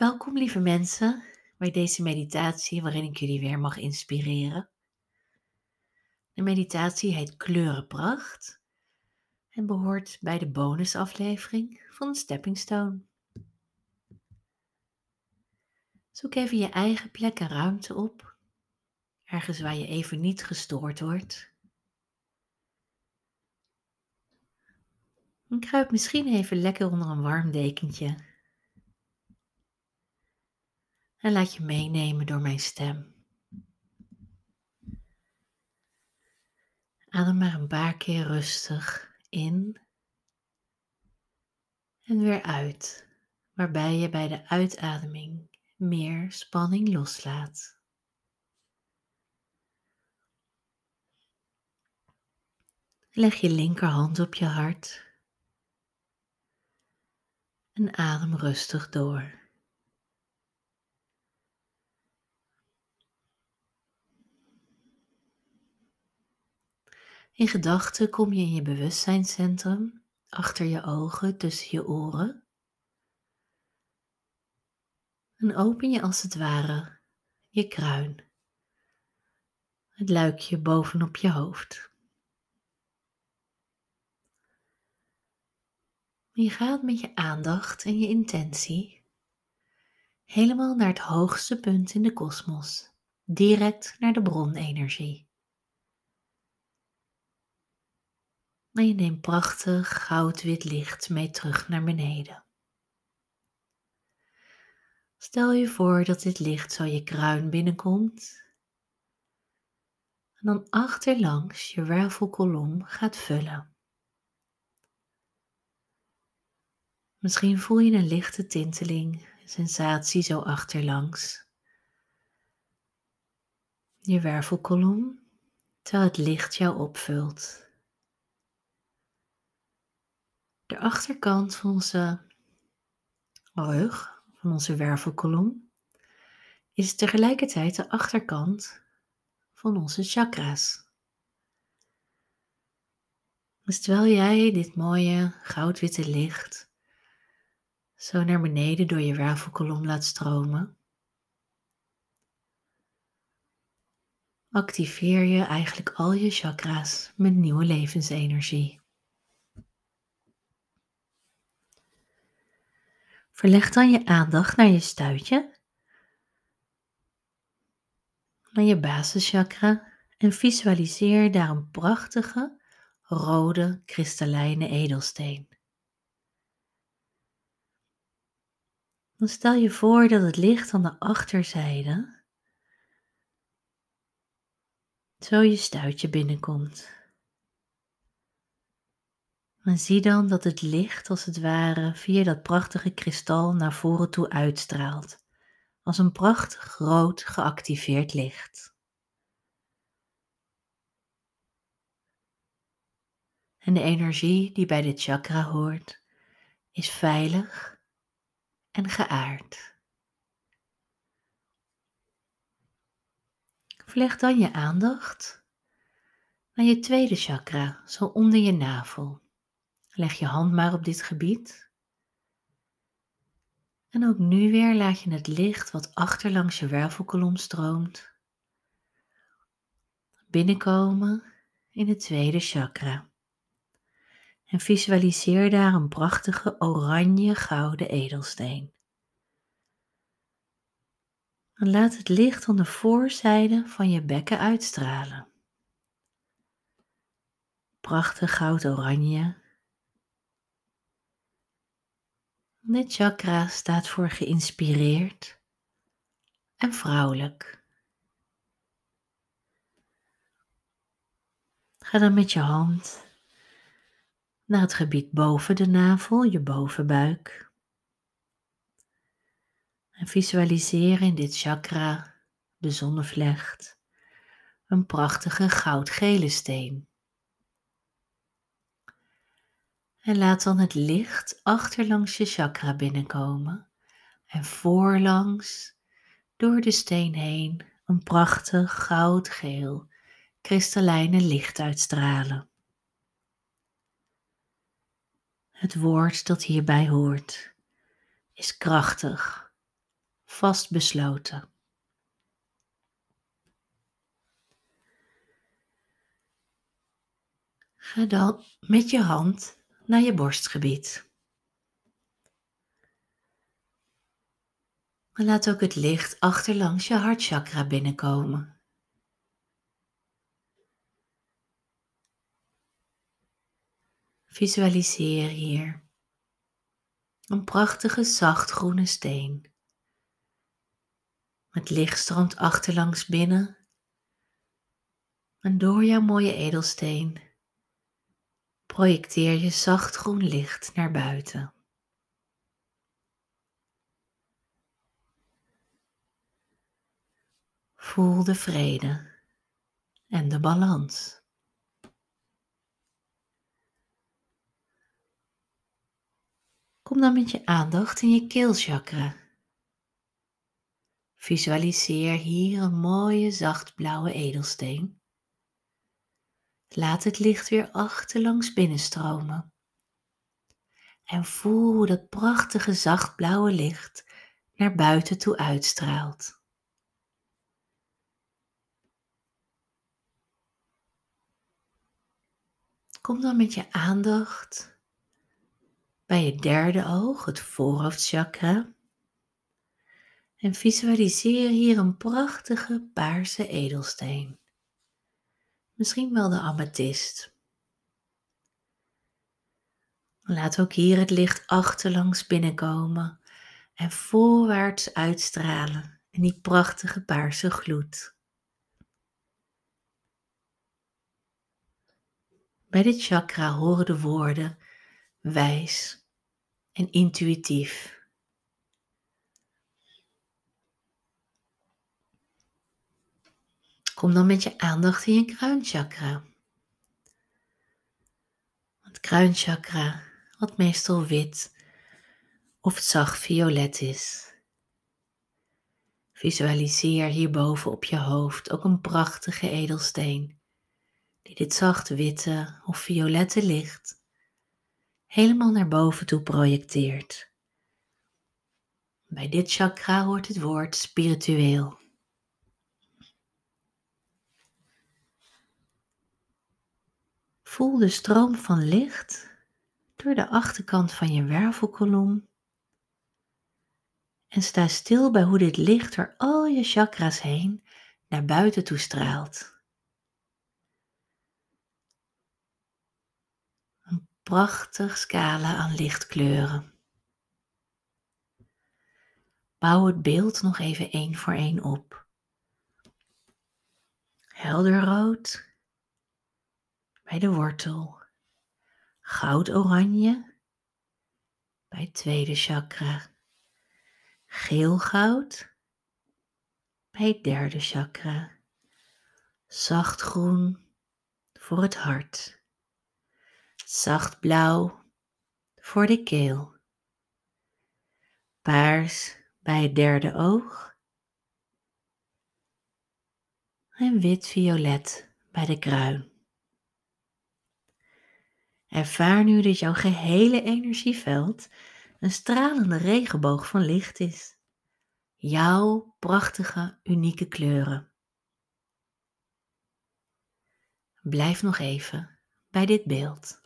Welkom lieve mensen bij deze meditatie waarin ik jullie weer mag inspireren. De meditatie heet Kleurenpracht en behoort bij de bonusaflevering van Stepping Stone. Zoek even je eigen plek en ruimte op, ergens waar je even niet gestoord wordt. Kruip misschien even lekker onder een warm dekentje en laat je meenemen door mijn stem. Adem maar een paar keer rustig in en weer uit, waarbij je bij de uitademing meer spanning loslaat. Leg je linkerhand op je hart en adem rustig door. In gedachten kom je in je bewustzijnscentrum, achter je ogen, tussen je oren. En open je als het ware je kruin, het luikje bovenop je hoofd. Je gaat met je aandacht en je intentie helemaal naar het hoogste punt in de kosmos, direct naar de bronenergie. En je neemt prachtig goudwit licht mee terug naar beneden. Stel je voor dat dit licht zo je kruin binnenkomt en dan achterlangs je wervelkolom gaat vullen. Misschien voel je een lichte tinteling, een sensatie zo achterlangs. Je wervelkolom, terwijl het licht jou opvult. De achterkant van onze rug, van onze wervelkolom, is tegelijkertijd de achterkant van onze chakra's. Dus terwijl jij dit mooie goudwitte licht zo naar beneden door je wervelkolom laat stromen, activeer je eigenlijk al je chakra's met nieuwe levensenergie. Verleg dan je aandacht naar je stuitje, naar je basischakra en visualiseer daar een prachtige rode kristallijne edelsteen. Dan stel je voor dat het licht aan de achterzijde zo je stuitje binnenkomt. En zie dan dat het licht als het ware via dat prachtige kristal naar voren toe uitstraalt, als een prachtig rood geactiveerd licht. En de energie die bij dit chakra hoort, is veilig en geaard. Vleg dan je aandacht naar je tweede chakra, zo onder je navel. Leg je hand maar op dit gebied. En ook nu weer laat je het licht wat achter langs je wervelkolom stroomt binnenkomen in het tweede chakra. En visualiseer daar een prachtige oranje gouden edelsteen. En laat het licht aan de voorzijde van je bekken uitstralen. Prachtig goud Dit chakra staat voor geïnspireerd en vrouwelijk. Ga dan met je hand naar het gebied boven de navel, je bovenbuik. En visualiseer in dit chakra, de zonnevlecht, een prachtige goudgele steen. En laat dan het licht achterlangs je chakra binnenkomen en voorlangs door de steen heen een prachtig goudgeel kristallijne licht uitstralen. Het woord dat hierbij hoort is krachtig vastbesloten. Ga dan met je hand naar je borstgebied. En laat ook het licht achterlangs je hartchakra binnenkomen. Visualiseer hier een prachtige zachtgroene steen. Het licht stroomt achterlangs binnen en door jouw mooie edelsteen projecteer je zacht groen licht naar buiten. Voel de vrede en de balans. Kom dan met je aandacht in je keelchakra. Visualiseer hier een mooie zachtblauwe edelsteen. Laat het licht weer achterlangs binnenstromen. En voel hoe dat prachtige zachtblauwe licht naar buiten toe uitstraalt. Kom dan met je aandacht bij je derde oog, het voorhoofdchakra. En visualiseer hier een prachtige paarse edelsteen. Misschien wel de amethyst. Laat ook hier het licht achterlangs binnenkomen en voorwaarts uitstralen in die prachtige paarse gloed. Bij dit chakra horen de woorden wijs en intuïtief. Kom dan met je aandacht in je kruinchakra. Het kruinchakra, wat meestal wit of zacht violet is. Visualiseer hierboven op je hoofd ook een prachtige edelsteen die dit zacht witte of violette licht helemaal naar boven toe projecteert. Bij dit chakra hoort het woord spiritueel. Voel de stroom van licht door de achterkant van je wervelkolom en sta stil bij hoe dit licht door al je chakra's heen naar buiten toe straalt. prachtig scala aan lichtkleuren. Bouw het beeld nog even één voor één op. Helder rood bij de wortel, goud oranje. Bij het tweede chakra, geel goud. Bij het derde chakra, zacht groen voor het hart. Zacht blauw voor de keel, paars bij het derde oog. En wit-violet bij de kruin. Ervaar nu dat jouw gehele energieveld een stralende regenboog van licht is. Jouw prachtige, unieke kleuren. Blijf nog even bij dit beeld.